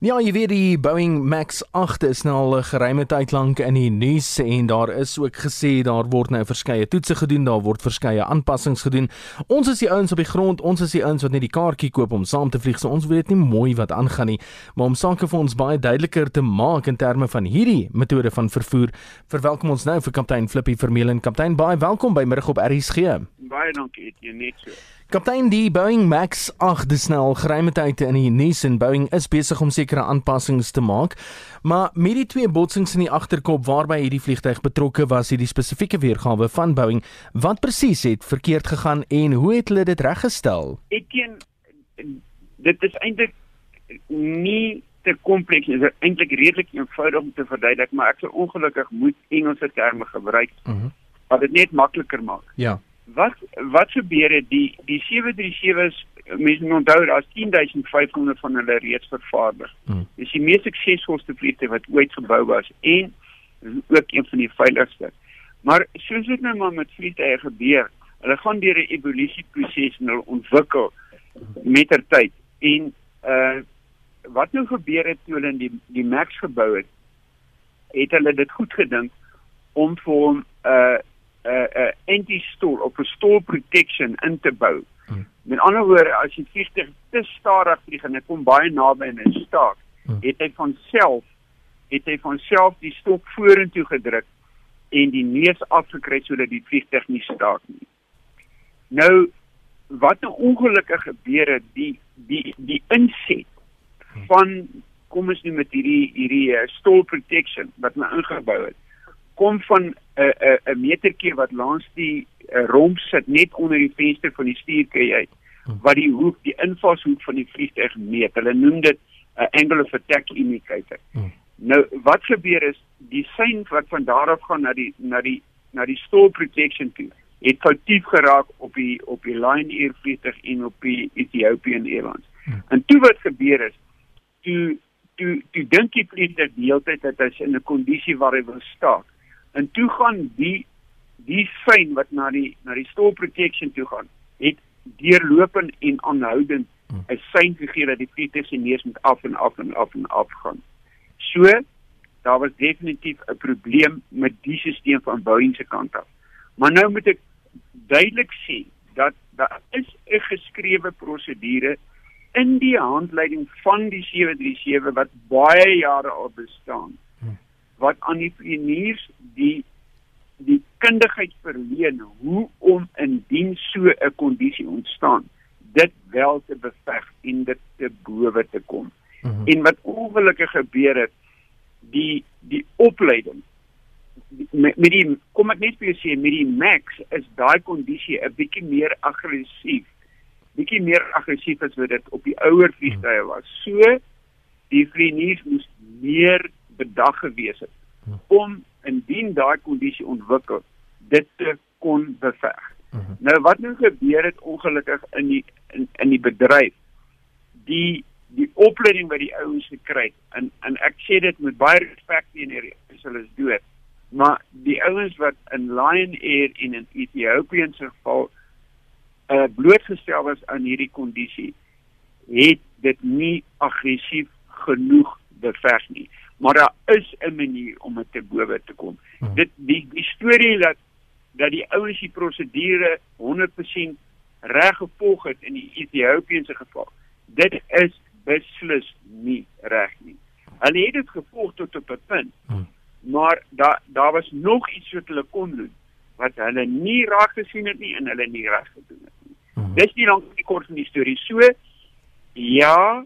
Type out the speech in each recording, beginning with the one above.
Ja, jy weet die Boeing Max 8 is nou al 'n geruime tyd lank in die nuus en daar is ook gesê daar word nou verskeie toetse gedoen, daar word verskeie aanpassings gedoen. Ons is die ouens op die grond, ons is die ouens wat net die kaartjie koop om saam te vlieg. So ons weet nie mooi wat aangaan nie, maar om sake vir ons baie duideliker te maak in terme van hierdie metode van vervoer, verwelkom ons nou vir kaptein Flippy Vermeulen. Kaptein, baie welkom by middag op RSG. Baie dankie, jy net so. Kaptein, die Boeing Max 8 dis nou al geruime tyd in die nuus en Boeing is besig om sekere aanpassings te maak. Maar met die twee botsings in die agterkop waarby hierdie vliegtyg betrokke was, het die spesifieke weergawe van Boeing wat presies het verkeerd gegaan en hoe het hulle dit reggestel? Etien dit is eintlik nie te kompleks is eintlik redelik eenvoudig om te verduidelik, maar ek sou ongelukkig moet Engelse terme gebruik. Mhm. Mm wat dit net makliker maak. Ja wat wat gebeur het die die 737s mense moet onthou daar's 10500 van hulle reeds vervaardig. Hmm. Dis die mees suksesvolste vliegtuig wat ooit gebou was en ook een van die veiligste. Maar soos dit nou maar met vliegtuie gebeur, hulle gaan deur 'n evolusieproses en hulle ontwikkel mettertyd en uh wat nou gebeur het toe hulle die die Max gebou het, het hulle dit goed gedink om vir hom uh 'n uh, 'n uh, anti-stall of 'n stall protection in te bou. Hmm. Met ander woorde, as jy vliegtuig te stadig vlieg en dit kom baie naby aan 'n staak, hmm. het hy van self het hy van self die stok vorentoe gedruk en die neus afgekry sodat die vliegtuig nie staak nie. Nou wat nou ongelukkig gebeur het, die die die inset hmm. van kom ons nou met hierdie hierdie uh, stall protection wat hulle ingebou het kom van 'n 'n 'n metertjie wat langs die uh, romp sit net onder die venster van die stuurkry uit wat die hoek die invalshoek van die vliegtuig meet. Hulle noem dit 'n uh, angle of attack indicator. Hmm. Nou wat gebeur is die sein wat van daar af gaan na die na die na die stall protection toe het foutief geraak op die op die Lion Air vliegtuig en op die Ethiopian Airlines. Hmm. En toe wat gebeur is toe toe toe dink die vliegtuig die hele tyd dat hy in 'n kondisie waar hy wil staak. En toe gaan die die sein wat na die na die stall protection toe gaan, het deurlopend en aanhoudend hmm. 'n sein gegee dat die vliegtuig se neus moet af en af en af en af gaan. So daar was definitief 'n probleem met die stelsel van Boeing se kant af. Maar nou moet ek duidelik sê dat daar is 'n geskrewe prosedure in die handleiding van die 737 wat baie jare al bestaan wat aan die vlieëniers die die kundigheid verleen hoe om indien so 'n kondisie ontstaan dit wel te beveg en dit te bowe te kom. Mm -hmm. En wat ongelukkig gebeur het die die opleiding met, met die kom ek net vir jou sê met die Max is daai kondisie 'n bietjie meer aggressief. Bietjie meer aggressief as wat dit op die ouer vliegtuie was. So die vlieëniers moes meer bedag gewees het om indien daai kondisie ontwikkel dit te kon beveg. Uh mhm. -huh. Nou wat nou gebeur het ongelukkig in die in, in die bedryf die die opleiding wat die ouens gekry het en en ek sê dit met baie respek teenoor hulle is dood maar die ouens wat in Lion Air en in Ethiopian se geval uh, blootgestel was aan hierdie kondisie het dit nie aggressief genoeg beveg nie maar daar is 'n manier om dit te bowe te kom. Hmm. Dit die die storie dat dat die ouens die prosedure 100% reg gevolg het in die Ethiopiese geval. Dit is beslis nie reg nie. Hulle het dit gevolg tot op 'n punt. Hmm. Maar daar daar was nog iets wat hulle kon doen wat hulle nie raak gesien het nie en hulle nie reg gedoen het nie. Hmm. Dis nie lank die kort van die storie. So ja,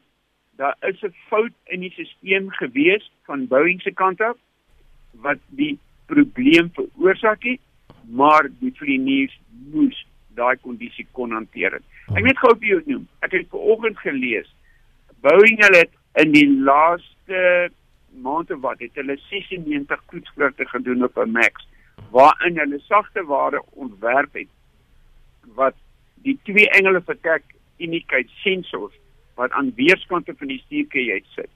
daar is 'n fout in die stelsel gewees van Boeing se kant af wat die probleem veroorsaak het, maar die vlieëniers moes daai kondisie kon hanteer. Ek net gou vir jou noem. Ek het vanoggend gelees Boeing het in die laaste maande wat het hulle 96 toetsvlugte gedoen op 'n Max waarin hulle sagte ware ontwerp het wat die twee engele vertrek indicate sensors wat aan weerskante van die stuurkie uitsit.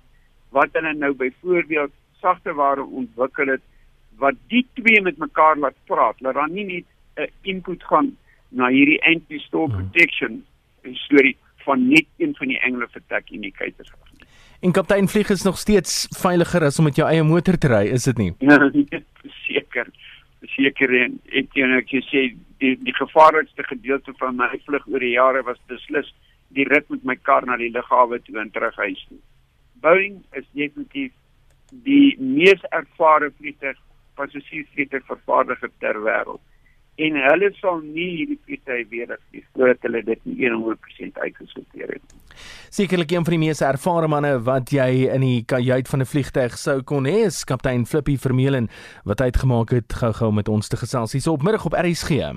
Wat hulle nou byvoorbeeld sagte ware ontwikkel het wat die twee met mekaar laat praat, laat dan nie net 'n input gaan na hierdie anti-stall hmm. protection storie van net een van die engele vertek indicators af. En kaptein vlieg is nog steeds veiliger as om met jou eie motor te ry, is dit nie? Ja, seker. Seker en ek kan ek sê die die gevaarlikste gedeelte van my vlug oor die jare was beslis die rit met my kar na die lughawe toe en terug huis toe. Boeing is definitief die mees ervare vliegtuig passasiersvliegtuig vervaardiger ter wêreld en hulle sal nie hierdie vliegtuig weer vlieg voordat hulle dit 100% uitgesorteer het. Sekerlik een van die mees ervare manne wat jy in die kajuit van 'n vliegtuig sou kon hê, is kaptein Flippy Vermeulen wat uitgemaak het gou-gou met ons te gesels hier op middag op RSG.